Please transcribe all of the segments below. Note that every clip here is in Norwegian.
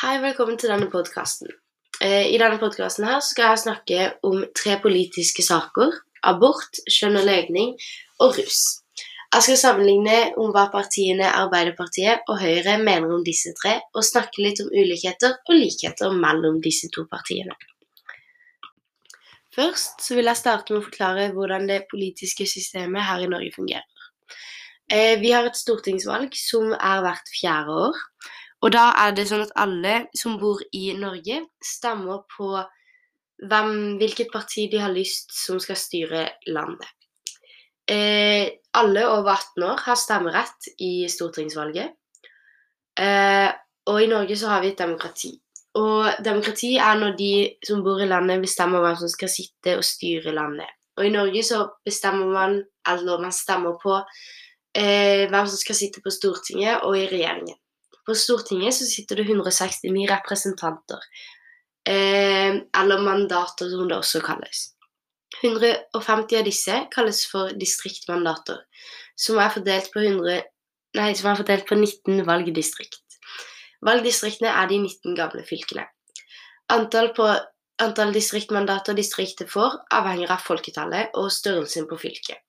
velkommen til denne podkasten. I denne podkasten skal jeg snakke om tre politiske saker. Abort, kjønn og legning og rus. Jeg skal sammenligne om hva partiene Arbeiderpartiet og Høyre mener om disse tre, og snakke litt om ulikheter og likheter mellom disse to partiene. Først vil jeg starte med å forklare hvordan det politiske systemet her i Norge fungerer. Eh, vi har et stortingsvalg som er hvert fjerde år. Og da er det sånn at alle som bor i Norge, stemmer på hvem, hvilket parti de har lyst som skal styre landet. Eh, alle over 18 år har stemmerett i stortingsvalget. Eh, og i Norge så har vi et demokrati. Og demokrati er når de som bor i landet, bestemmer hvem som skal sitte og styre landet. Og i Norge så bestemmer man, eller man stemmer på eh, hvem som skal sitte på Stortinget og i regjeringen. På Stortinget så sitter det 169 representanter, eh, eller mandater som det også kalles. 150 av disse kalles for distriktmandater, som er fordelt på, 100, nei, som er fordelt på 19 valgdistrikt. Valgdistriktene er de 19 gamle fylkene. Antall, på, antall distriktmandater distriktet får, avhenger av folketallet og størrelsen på fylket.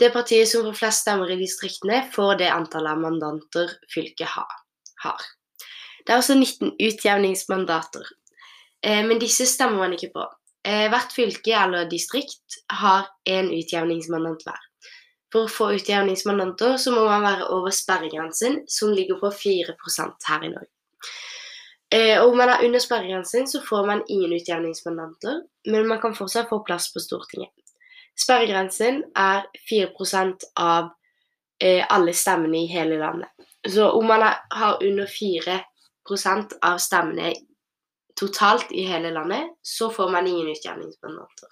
Det partiet som får flest stemmer i distriktene, får det antallet mandanter fylket har. Det er også 19 utjevningsmandater, eh, men disse stemmer man ikke på. Eh, hvert fylke eller distrikt har én utjevningsmandant hver. For å få utjevningsmandanter så må man være over sperregrensen, som ligger på 4% her i Norge. Eh, og om man er under sperregrensen, så får man ingen utjevningsmandanter, men man kan fortsatt få plass på Stortinget. Sperregrensen er 4 av eh, alle stemmene i hele landet. Så om man har under 4% av stemmene totalt i hele landet, så får man ingen utjevningsmandater.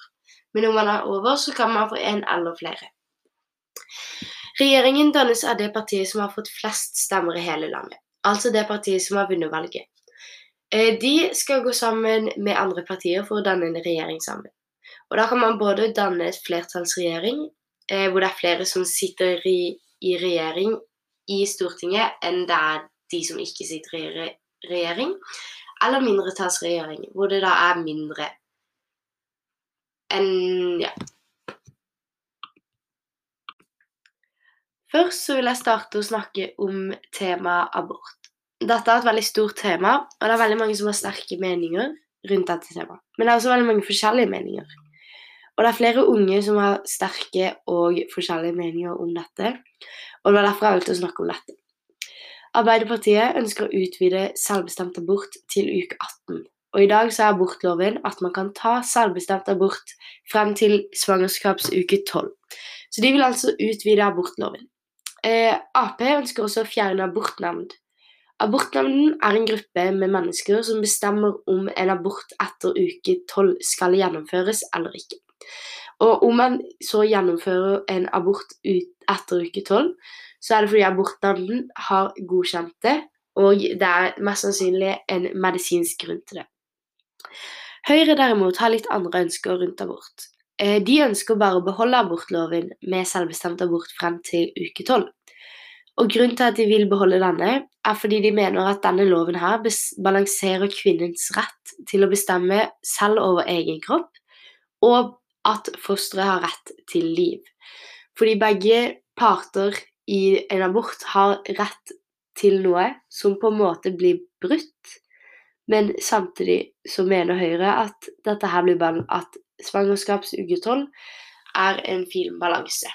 Men om man er over, så kan man få én eller flere. Regjeringen dannes av det partiet som har fått flest stemmer i hele landet. Altså det partiet som har vunnet valget. Eh, de skal gå sammen med andre partier for å danne en regjering sammen. Og da kan man både danne et flertallsregjering, eh, hvor det er flere som sitter i, i, regjering i Stortinget, enn det er de som ikke sitter i re regjering, eller mindretallsregjering, hvor det da er mindre enn ja. Først så vil jeg starte å snakke om temaet abort. Dette er et veldig stort tema, og det er veldig mange som har sterke meninger rundt dette temaet. Men det er også veldig mange forskjellige meninger. Og det er flere unge som har sterke og forskjellige meninger om dette, og det var derfor jeg valgte å snakke om dette. Arbeiderpartiet ønsker å utvide selvbestemt abort til uke 18. Og i dag så er abortloven at man kan ta selvbestemt abort frem til svangerskapsuke 12. Så de vil altså utvide abortloven. Eh, Ap ønsker også å fjerne abortnemnd. Abortnemnden er en gruppe med mennesker som bestemmer om en abort etter uke 12 skal gjennomføres eller ikke. Og om man så gjennomfører en abort etter uke tolv, så er det fordi abortnemnden har godkjent det, og det er mest sannsynlig en medisinsk grunn til det. Høyre derimot har litt andre ønsker rundt abort. Eh, de ønsker bare å beholde abortloven med selvbestemt abort frem til uke tolv. Og Grunnen til at de vil beholde denne, er fordi de mener at denne loven her balanserer kvinnens rett til å bestemme selv over egen kropp, og at fosteret har rett til liv. Fordi begge parter i en abort har rett til noe som på en måte blir brutt, men samtidig så mener Høyre at dette her blir bare at svangerskapsuke 12 er en fin balanse.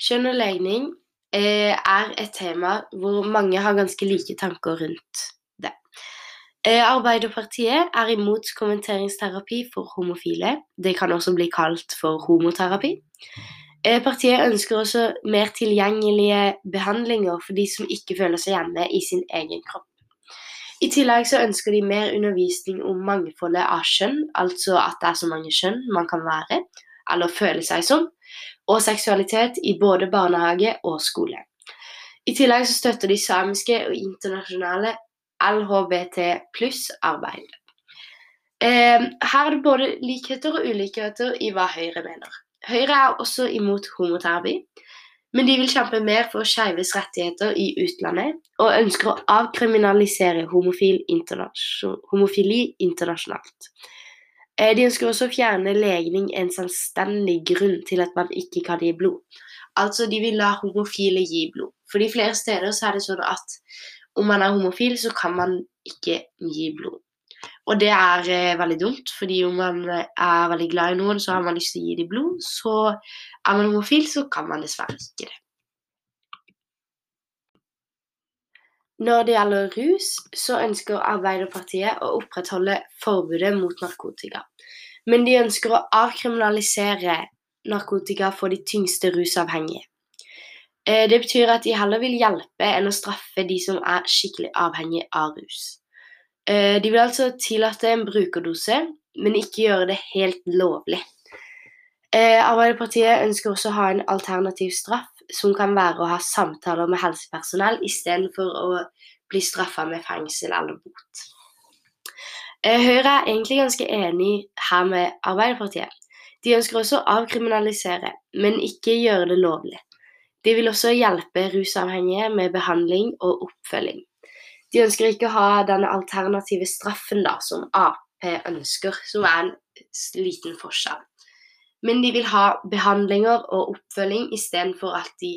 Kjønn og legning eh, er et tema hvor mange har ganske like tanker rundt. Eh, Arbeiderpartiet er imot kommenteringsterapi for homofile. Det kan også bli kalt for homoterapi. Eh, partiet ønsker også mer tilgjengelige behandlinger for de som ikke føler seg hjemme i sin egen kropp. I tillegg så ønsker de mer undervisning om mangfoldet av kjønn, altså at det er så mange kjønn man kan være, eller føle seg som, og seksualitet i både barnehage og skole. I tillegg så støtter de samiske og internasjonale LHBT pluss-arbeid. Eh, her er det både likheter og ulikheter i hva Høyre mener. Høyre er også imot homoterapi. Men de vil kjempe mer for skeives rettigheter i utlandet, og ønsker å avkriminalisere homofili internasjonalt. Eh, de ønsker også å fjerne legning en selvstendig grunn til at man ikke kan gi blod. Altså, de vil la homofile gi blod. For de flere steder så er det sånn at om man er homofil, så kan man ikke gi blod. Og det er eh, veldig dumt, fordi om man eh, er veldig glad i noen, så har man lyst til å gi dem blod. Så er man homofil, så kan man dessverre ikke det. Når det gjelder rus, så ønsker Arbeiderpartiet å opprettholde forbudet mot narkotika. Men de ønsker å avkriminalisere narkotika for de tyngste rusavhengige. Eh, det betyr at de heller vil hjelpe enn å straffe de som er skikkelig avhengige av rus. Eh, de vil altså tillate en brukerdose, men ikke gjøre det helt lovlig. Eh, Arbeiderpartiet ønsker også å ha en alternativ straff, som kan være å ha samtaler med helsepersonell istedenfor å bli straffa med fengsel eller bot. Høyre er egentlig ganske enig her med Arbeiderpartiet. De ønsker også å avkriminalisere, men ikke gjøre det lovlig. De vil også hjelpe rusavhengige med behandling og oppfølging. De ønsker ikke å ha denne alternative straffen da, som Ap ønsker, som er en liten forskjell. Men de vil ha behandlinger og oppfølging istedenfor at de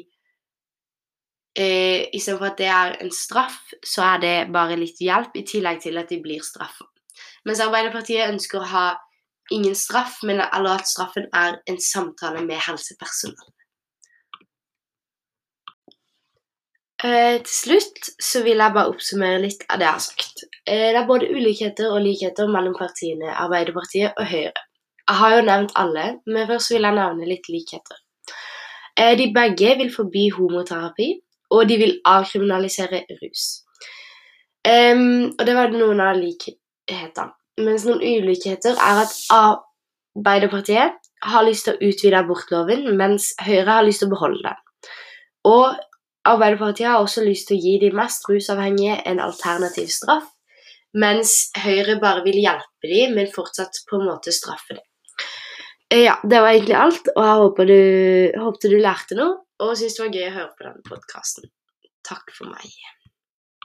eh, Istedenfor at det er en straff, så er det bare litt hjelp, i tillegg til at de blir straffa. Mens Arbeiderpartiet ønsker å ha ingen straff, men eller at straffen er en samtale med helsepersonell. Eh, til slutt så vil jeg bare oppsummere litt av det jeg har sagt. Eh, det er både ulikheter og likheter mellom partiene Arbeiderpartiet og Høyre. Jeg har jo nevnt alle, men først vil jeg nevne litt likheter. Eh, de begge vil forby homoterapi, og de vil avkriminalisere rus. og det var noen av likhetene. Mens noen ulikheter er at Arbeiderpartiet har lyst til å utvide abortloven, mens Høyre har lyst til å beholde den. Og Arbeiderpartiet har også lyst til å gi de mest rusavhengige en alternativ straff, mens Høyre bare vil hjelpe dem, men fortsatt på en måte straffe dem. Eh, ja, det var egentlig alt, og jeg håper du, håper du lærte noe og syntes det var gøy å høre på denne podkasten. Takk for meg.